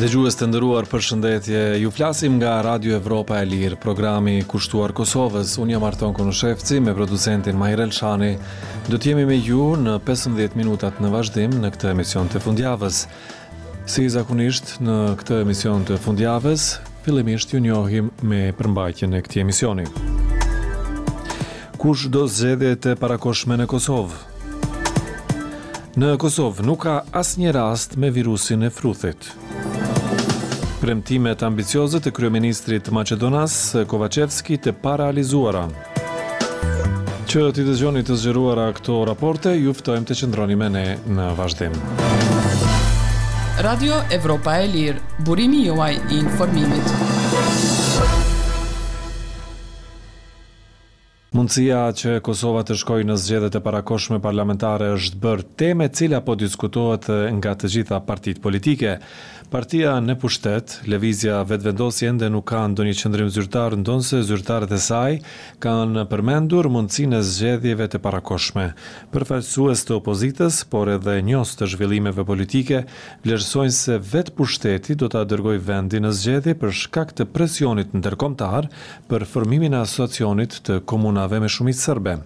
Dëgjues të nderuar përshëndetje, ju flasim nga Radio Evropa e Lirë, programi i kushtuar Kosovës, unë jam Arton Konushevci me producentin Mahir Elshani, do t'jemi me ju në 15 minutat në vazhdim në këtë emision të fundjavës. Si zakonisht në këtë emision të fundjavës, fillimisht ju njohim me përmbajtjen e këtij emisioni. Kush do zgjedhje të parakohshme në Kosovë? Në Kosovë nuk ka asnjë rast me virusin e fruthit. Premtimet ambicioze të kryeministrit maqedonas Kovaçevski të parealizuara. Që t'i dëgjoni të zgjeruara këto raporte, ju ftojmë të qëndroni me ne në vazhdim. Radio Evropa e Lirë, burimi juaj i informimit. Mundësia që Kosova të shkojë në zgjedhje të parakohshme parlamentare është bërë temë e cila po diskutohet nga të gjitha partitë politike. Partia në pushtet, Lëvizja Vetëvendosje ende nuk ka ndonjë qëndrim zyrtar ndonëse zyrtarët e saj kanë përmendur mundësinë e zgjedhjeve të parakohshme. Përfaqësues të opozitës, por edhe njohës të zhvillimeve politike, vlerësojnë se vetë pushteti do ta dërgojë vendin në zgjedhje për shkak të presionit ndërkombëtar për formimin e Asociacionit të Komunave me Shumicë Serbe.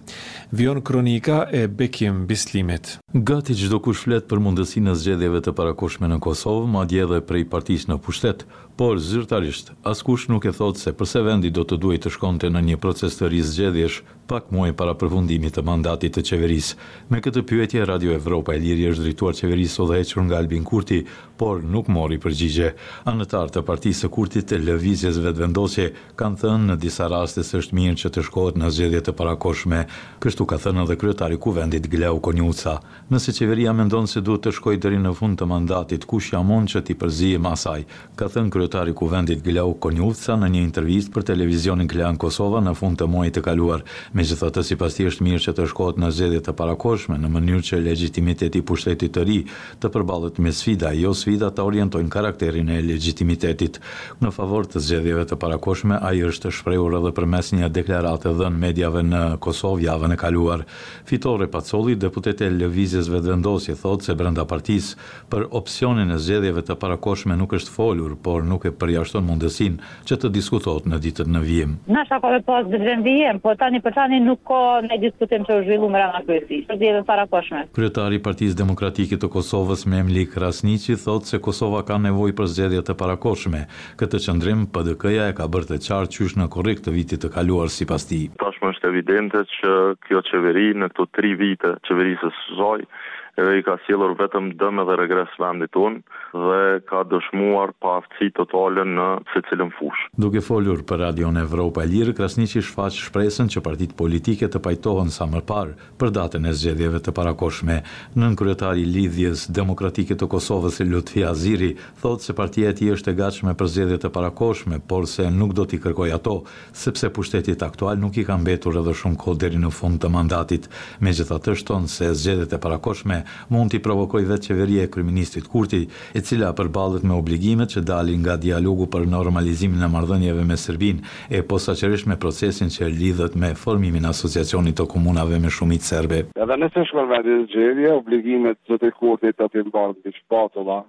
Vijon kronika e Bekim Bislimit. Gati çdokush flet për mundësinë e zgjedhjeve të parakohshme në Kosovë, madje edhe prej partisë në pushtet, por zyrtarisht, askush nuk e thotë se përse vendi do të duhej të shkonte në një proces të ri zgjedhjesh pak muaj para përfundimit të mandatit të qeverisë. Me këtë pyetje, Radio Evropa e Lirë i është drejtuar qeverisë së udhëhequr nga Albin Kurti, por nuk mori përgjigje. Anëtarë të partisë së Kurtit, Lëvizjes Vetëvendosje, Kanë thënë në disa raste se është mirë që të shkohet në zgjedhje të parakohshme. Kështu ka thënë edhe kryetari i Kuvendit, Glauk Konjufca. Nëse qeveria mendon se duhet të shkojë deri në fund të mandatit, kush jam unë që t'i përzihem asaj? ka thënë kryetari i Kuvendit, Glauk Konjufca në një intervistë për televizionin Klan Kosova në fund të muajit të kaluar. Megjithatë, sipas tij është mirë që të shkohet në zgjedhje të parakohshme, në mënyrë që legjitimiteti i pushtetit të ri, Të përballet me sfida, jo sfidat ta orientojnë karakterin e legjitimitetit. Në favor të zgjedhjeve të parakohshme ai është shprehur edhe përmes një deklarate dhënë mediave në Kosovë javën e kaluar. Fitore Pacolli, deputete e Lëvizjes Vetëvendosje, thotë se brenda partisë, për opsionin e zgjedhjeve të parakohshme nuk është folur, por nuk e përjashton mundësinë që të diskutohet në ditët në vijim. Nashta ka me pas edhe ndryshim, po tani për tani nuk ka naj diskutim që u zhvillu mrena kryesisë për zgjedhje të parakohshme. Kryetari i Partisë Demokratike të Kosovës, Memli Krasniqi thotë se Kosova ka nevojë për zgjedhje të parakohshme. Këtë qëndrim, PDK-ja e ka bërë të qartë qysh në korrik të vitit të kaluar sipas tij. Tashmë është evidente që kjo qeveri në këto tri vite qeverisjes së saj dhe i ka sjellur vetëm dëm edhe regres vendit tonë dhe ka dëshmuar pa si totale në secilën fushë. Duke folur për Radion Evropa e Lirë, Krasniqi shfaq shpresën që partitë politike të pajtohen sa më parë për datën e zgjedhjeve të parakohshme. Nënkryetari i Lidhjes Demokratike të Kosovës, Lutfi Haziri, thotë se partia e tij është e gatshme për zgjedhje të parakohshme, por se nuk do t'i kërkojë ato, Sepse pushtetit aktual nuk i ka mbetur edhe shumë kohë deri në fund të mandatit. Megjithatë shton se zgjedhjet e parakohshme mund t'i provokojë vetë qeveria e kryeministrit Kurti, e cila përballet me obligimet që dalin nga dialogu për normalizimin e marrëdhënieve me Serbinë, e posaçërisht me procesin që lidhet me formimin e Asociacionit të komunave me shumicë serbe. Edhe nëse shkon vendi në zgjedhje, obligimet zoti Kurti do t'i mbajë mbi shpatulla.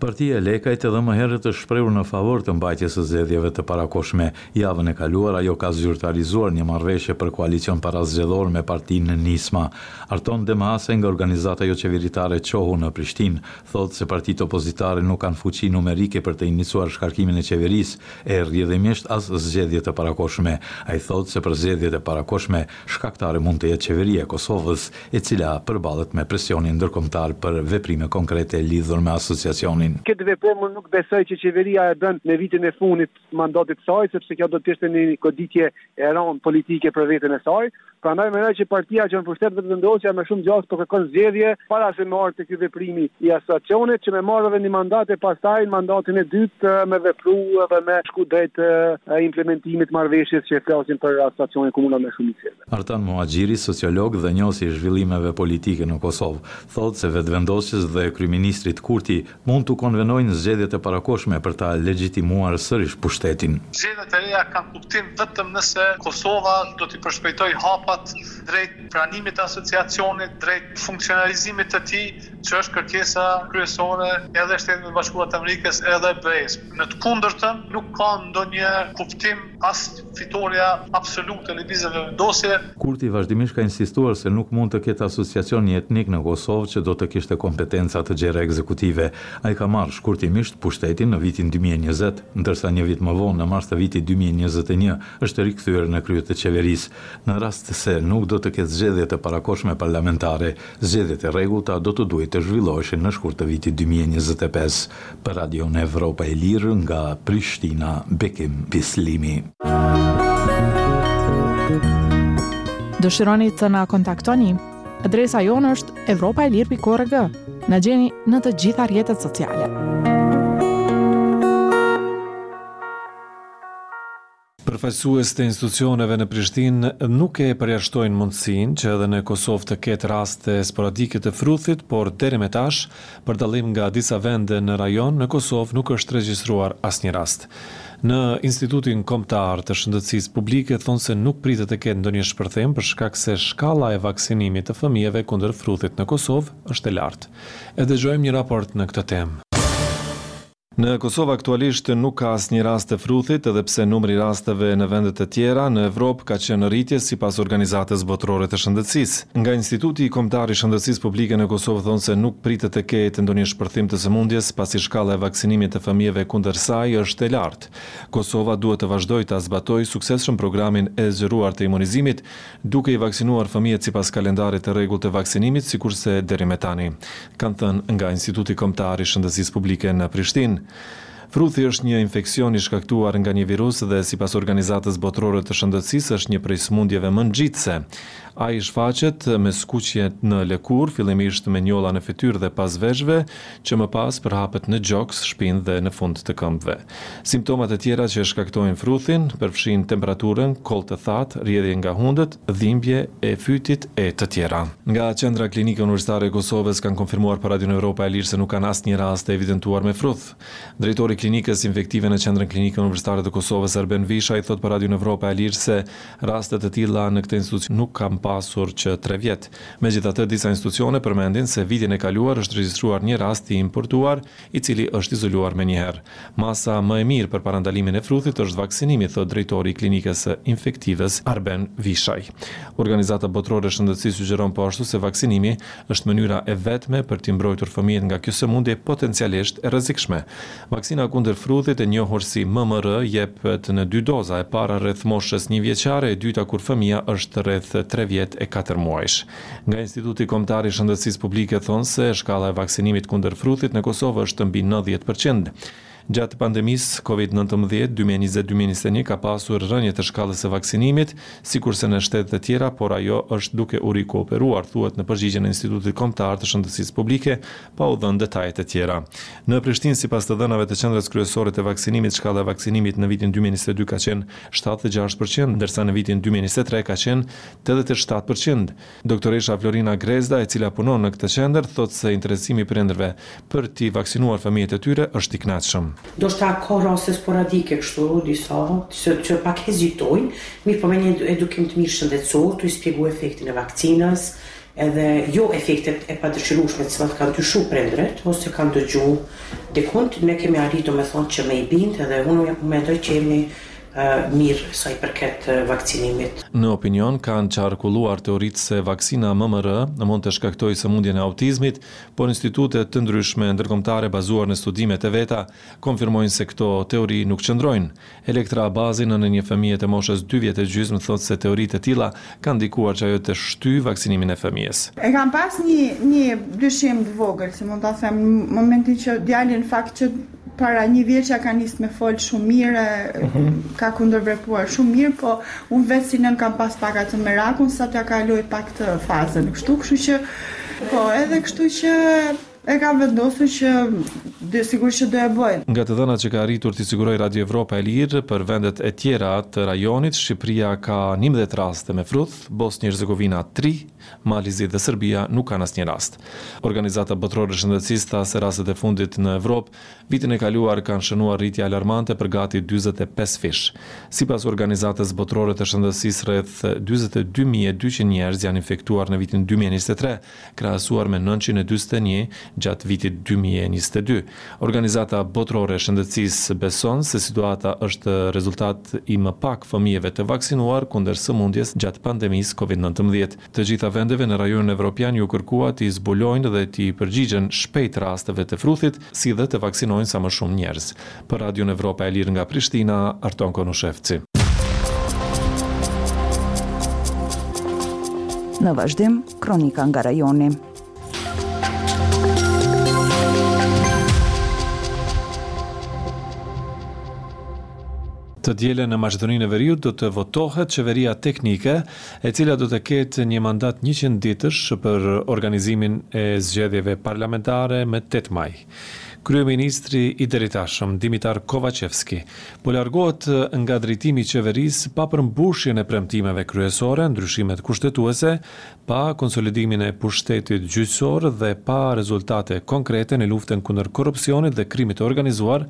Partia e Lekajt edhe më herët është shprehur në favor të mbajtjes së zgjedhjeve të parakohshme. Javën e kaluar ajo ka zyrtarizuar një marrëveshje për koalicion parazgjedhor me partinë Nisma. Arton Demhasaj nga organizata joqeveritare Çohu në Prishtinë, thotë se partitë opozitare nuk kanë fuqi numerike për të inicuar shkarkimin e qeverisë e rrjedhimisht as zgjedhje të parakohshme. Ai thotë se për zgjedhjet e parakohshme Shkaktare mund të jetë Qeveria e Kosovës, e cila përballet me presionin ndërkombëtar për veprime konkrete lidhur me Asociacionin. Këtë veprim unë nuk besoj që Qeveria e bën në vitin e fundit të mandatit të saj, sepse kjo do të ishte një goditje e rëndë politike për veten e saj. Prandaj mendoj që partia që është në pushtet Vetëvendosja me shumë gjasë po kërkon zgjedhje para se me ardhë tek. Ky veprimi i Asociacionit që me marrë edhe një mandat e pastaj në mandatin e dytë me vepru edhe me shku drejt implementimit të marrëveshjes që flasim për Asociacionin e Komunave me Shumicë Serbe. Artan Muhaxhiri, sociolog dhe njohës i zhvillimeve politike në Kosovë, thotë se Vetëvendosjes dhe kryeministrit Kurti mund t'u konvenojnë zgjedhjet e parakohshme për ta legjitimuar sërish pushtetin. Zgjedhjet e reja kanë kuptim vetëm nëse Kosova do t'i përshpejtojë hapat drejt pranimit të Asociacionit, drejt funksionalizimit të tij, që është kërkesa kryesore edhe e Shteteve të Bashkuara të Amerikës edhe BE-së. Në të kundërtën, nuk ka ndonjë kuptim as fitorja absolute e Lëvizjes Vetëvendosje. Kurti vazhdimisht ka insistuar se nuk mund të ketë asociacion njëetnik në Kosovë që do të kishte kompetenca të gjera ekzekutive. Ai ka marrë shkurtimisht pushtetin në vitin dy mijë e njëzet, ndërsa një vit më vonë, në mars të vitit dy mijë e njëzet e një, është rikthyer në krye të qeverisë. Në rast se nuk do të ketë zgjedhje të parakohshme parlamentare, zgjedhjet e rregullta do të duhej të zhvilloheshin në shkurt të vitit dy mijë e njëzet e pesë. Për Radion Evropa e Lirë nga Prishtina, Bekim Bislimi. Dëshironi të na kontaktoni? Adresa jonë është evropaelir.org. Na gjeni në të gjitha rrjetet sociale. Përfaqësues të institucioneve në Prishtinë nuk e përjashtojnë mundësinë që edhe në Kosovë të ketë raste sporadike të fruthit, por deri më tash, për dallim nga disa vende në rajon, në Kosovë nuk është regjistruar asnjë rast. Në Institutin Kombëtar të Shëndetësisë Publike thonë se nuk pritet të ketë ndonjë shpërthim për shkak se shkalla e vaksinimit të fëmijëve kundër fruthit në Kosovë është e lartë. E dëgjojmë një raport në këtë temë. Në Kosovë aktualisht nuk ka asnjë rast të fruthit, edhe pse numri i rasteve në vende të tjera në Evropë ka qenë në rritje, sipas Organizatës Botërore të Shëndetësisë. Nga Instituti Kombëtar i Shëndetësisë Publike në Kosovë thonë se nuk pritet të ketë ndonjë shpërthim të sëmundjes, pasi shkalla e vaksinimit të fëmijëve kundër saj është e lartë. Kosova duhet të vazhdojë ta zbatojë suksesshëm programin e zgjeruar të imunizimit, duke i vaksinuar fëmijët sipas kalendarit të rregullt të vaksinimit sikurse deri më tani, kanë thënë nga Instituti Kombëtar i Shëndetësisë Publike në Prishtinë. Fruthi është një infeksion i shkaktuar nga një virus dhe sipas Organizatës Botërore të Shëndetësisë është një prej sëmundjeve më ngjitëse. Ai shfaqet me skuqje në lëkurë, fillimisht me njolla në fytyrë dhe pas veshëve, që më pas përhapet në gjoks, shpinë dhe në fund të këmbëve. Simptomat e tjera që shkaktojnë fruthin përfshijnë temperaturën, kollë të thatë, rrjedhje nga hundët, dhimbje e fytit e të tjera. Nga Qendra Klinike Universitare e Kosovës kanë konfirmuar për Radion Evropa e Lirë se nuk kanë asnjë rast të evidentuar me fruth. Drejtori i Klinikës Infektive në Qendrën Klinike Universitare të Kosovës, Arben Vishaj thotë për Radion Evropa e Lirë se raste të tilla në këtë institucion nuk kanë pasur që tre vjet. Megjithatë, disa institucione përmendin se vitin e kaluar është regjistruar një rast i importuar, i cili është izoluar menjëherë. Masa më e mirë për parandalimin e fruthit është vaksinimi, thotë drejtori i Klinikës së Infektivës, Arben Vishaj. Organizata Botërore e Shëndetësisë sugjeron po ashtu se vaksinimi është mënyra e vetme për t'i mbrojtur fëmijët nga kjo sëmundje potencialisht e rrezikshme. Vaksina kundër fruthit, e njohur si MMR, jepet në dy doza, e para rreth moshës një vjeçare, e dyta kur fëmija është rreth tre vjet e katër muajsh. Nga Instituti Kombëtar i Shëndetësisë Publike thonë se shkalla e vaksinimit kundër fruthit në Kosovë është mbi nëntëdhjetë për qind. Gjatë pandemisë Covid nëntëmbëdhjetë, dy mijë e njëzet dy mijë e njëzet e një ka pasur rënie të shkallës së vaksinimit, sikurse në shtetet e tjera, por ajo është duke u rikuperuar, thuhet në përgjigjen e Institutit Kombëtar të Shëndetësisë Publike, pa u dhënë detajet e tjera. Në Prishtinë, sipas të dhënave të Qendrës Kryesore të Vaksinimit, shkalla e vaksinimit në vitin dy mijë e njëzet e dy ka qenë shtatëdhjetë e gjashtë për qind, ndërsa në vitin dy mijë e njëzet e tre ka qenë tetëdhjetë e shtatë për qind. Doktoresha Florina Grezda, e cila punon në këtë qendër, thotë se interesimi i prindërve për t'i vaksinuar fëmijët e tyre është i kënaqshëm. Ndoshta ka raste sporadike kështu, disa, që që pak hezitojnë, mirëpo me një edukim të mirë shëndetësor, tu i spjegu efektin e vakcinës, Edhe jo efektet e padëshirueshme të cilat kanë dyshu prindërit ose kanë dëgju dikund, ne kemi arrit domethënë që me i bind edhe unë mendoj që jemi mirë sa i përket vaksinimit. Në opinion kanë qarkulluar teoritë se vaksina MMR mund të shkaktojë sëmundjen e autizmit, por institute të ndryshme ndërkombëtare bazuar në studimet e veta konfirmojnë se këto teori nuk qëndrojnë. Elektra Abazi, nënë e një fëmije të moshës dy vjet e gjysmë thotë se teoritë e tilla kanë ndikuar që ajo të shtyjë vaksinimin e fëmijës. E kam pas një një dyshim të vogël, si mund ta them, në momentin që djali në fakt që para një vjeçit ka nis me fol shumë mirë e ka kundërvepruar shumë mirë, po unë vetë si nënë kam pas pak atë merakun sa t'ia kalojë pak këtë fazën, kështu, kështu që po edhe kështu që E kam vendosur që dhe sigurisht që do e bëj. Nga të dhënat që ka arritur t'i sigurojë Radio Evropa e Lirë, për vendet e tjera të rajonit, Shqipëria ka njëmbëdhjetë raste me fruth, Bosnjë e Hercegovina tri, Mali i Zi dhe Serbia nuk kanë asnjë rast. Organizata Botërore e Shëndetësisë tha se rastet e fundit në Evropë vitin e kaluar kanë shënuar rritje alarmante për gati dyzet e pesë fish. Sipas Organizatës Botërore të Shëndetësisë rreth dyzet e dy mijë e dyqind njerëz janë infektuar në vitin dy mijë e njëzet e tre, krahasuar me nëntëqind e dyzet e një gjatë vitit dy mijë e njëzet e dy. Organizata Botërore e Shëndetësisë beson se situata është rezultat i më pak fëmijëve të vaksinuar kundër sëmundjes gjatë pandemisë Covid nëntëmbëdhjetë. Të gjitha vendeve në rajonin evropian iu kërkua t'i zbulojnë dhe t'i përgjigjen shpejt rasteve të fruthit, si dhe të vaksinojnë sa më shumë njerëz. Për Radion Evropa e Lirë nga Prishtina, Arton Konushevci. Në vazhdim, kronika nga rajoni. Të dielën në Maqedoninë e Veriut do të votohet qeveria teknike, e cila do të ketë një mandat 100 ditësh për organizimin e zgjedhjeve parlamentare më 8 maj. Kryeministri i deritashëm, Dimitar Kovaçevski, po largohet nga drejtimi i qeverisë pa përmbushjen e premtimeve kryesore, ndryshimet kushtetuese, pa konsolidimin e pushtetit gjyqësor dhe pa rezultate konkrete në luftën kundër korrupsionit dhe krimit të organizuar,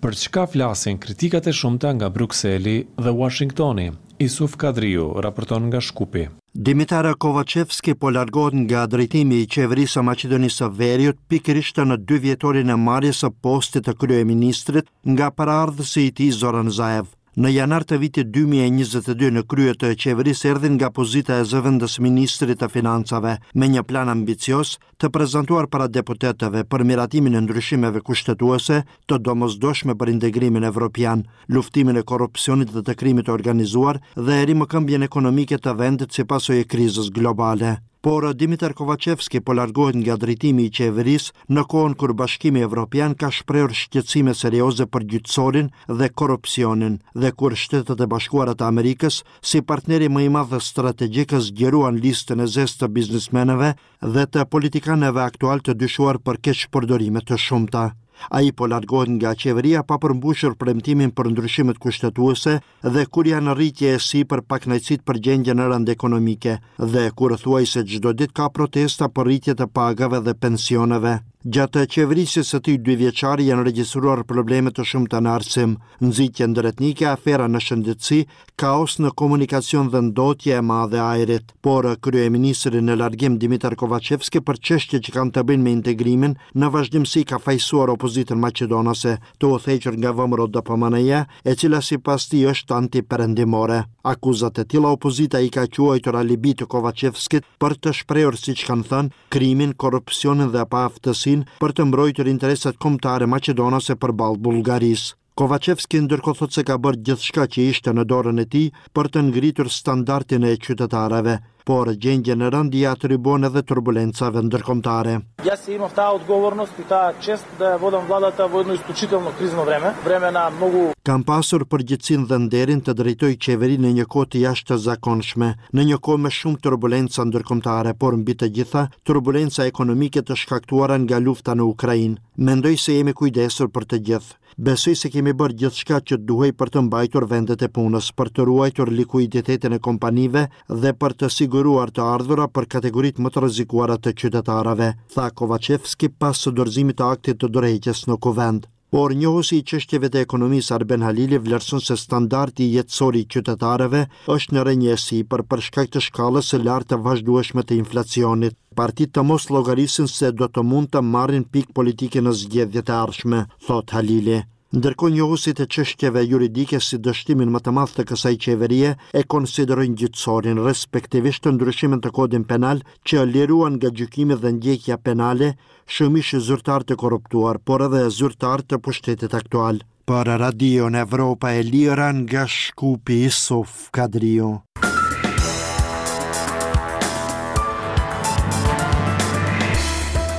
për çka flasin kritikat e shumta nga Brukseli dhe Uashingtoni. Isuf Kadriu raporton nga Shkupi. Dimitar Kovaçevski po largohet nga drejtimi i qeverisë së Maqedonisë së Veriut pikërisht në dy vjetorin e marrjes së postit të kryeministrit nga paraardhësi i tij Zoran Zaev. Në janar të vitit 2022 në krye të qeverisë erdhi nga pozita e zëvendësministrit të Financave me një plan ambicioz të prezantuar para deputetëve për miratimin e ndryshimeve kushtetuese të domosdoshme për integrimin evropian, luftimin e korrupsionit dhe të krimit të organizuar dhe rimëkëmbjen ekonomike të vendit si pasojë e krizës globale. Por Dimitar Kovaçevski po largohet nga drejtimi i qeverisë në kohën kur Bashkimi Evropian ka shprehur shqetësime serioze për gjyqësorin dhe korrupsionin dhe kur Shtetet e Bashkuara të Amerikës si partneri më i madh strategjik zgjeruan listën e zezë të biznesmenëve dhe të politikanëve aktualë të dyshuar për keqpërdorime të shumta. Ai po largohet nga qeveria pa përmbushur premtimin për ndryshimet kushtetuese dhe kur janë rritje e sipër pakënaqësitë për gjendjen e rëndë ekonomike dhe kur thuajse çdo ditë ka protesta për rritje të pagave dhe pensioneve. Gjatë qeverisjes së tij dyvjeçare janë regjistruar probleme të shumta në arsim, nxitje ndëretnike, afera në shëndetësi, Kaos në komunikacion dhe ndotje e madhe e ajrit. Por, kryeministri në largim Dimitar Kovaçevski për çështje që kanë të bëjnë me integrimin, në vazhdimësi ka fajësuar opozitën maqedonase, të udhëhequr nga VMRO DPMNE-ja, e cila sipas tij është anti-perëndimore. Akuzat e tilla opozita i ka quajtur alibi të Kovaçevskit për të fshehur, siç kanë thënë, krimin, korrupsionin dhe paaftësinë për të mbrojtur interesat kombëtare maqedonase përballë Bullgarisë. Kovaçevski ndërkohë thotë se ka bërë gjithçka që ishte në dorën e tij për të ngritur standardin e qytetarëve, por gjendjen e rëndë ia atribuon edhe turbulencave ndërkombëtare. Jas imav taa odgovornost i taa çest da ja vodam vlladata vo edno iskluçitelno krizno vreme, vreme na mnogu. Kam pasur përgjegjësinë dhe nderin të drejtoj qeveri në një kohë të jashtëzakonshme, në një kohë me shumë turbulenca ndërkombëtare, por mbi të gjitha, turbulenca ekonomike të shkaktuara nga lufta në Ukrainë. Mendoj se jemi kujdesur për të gjithë. Besoj se kemi bërë gjithçka që duhej për të mbajtur vendet e punës, për të ruajtur likuiditetin e kompanive dhe për të siguruar të ardhura për kategoritë më të rrezikuara të qytetarëve, tha Kovaçevski pas dorëzimit të aktit të dorëheqjes në Kuvend. Por njohësi i çështjeve të ekonomisë Arben Halili vlerëson se standardi jetësor i qytetarëve është në rënie e sipër për shkak të shkallës së lartë të vazhdueshme të inflacionit. Partitë të mos llogarisin se do të mund të marrin pikë politike në zgjedhjet e ardhshme, thotë Halili. Ndërkohë njohësit e çështjeve juridike si dështimin më të madh të kësaj qeverie e konsiderojnë gjyqësorin, respektivisht ndryshimet në Kodin Penal që liruan nga gjykimi dhe ndjekja penale shumë ish-zyrtarë të korruptuar, por edhe zyrtarë të pushtetit aktual. Për Radion Evropa e Lira nga Shkupi Isuf Kadriu.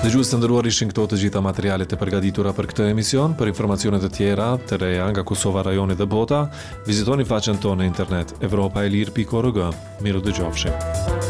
Dëgjues të nderuar ishin këto të gjitha materialet e përgatitura për këtë emision, për informacione të tjera të reja nga Kosova, rajoni dhe bota, vizitoni faqen tonë në internet evropaelire.org. Mirudëgjofshim.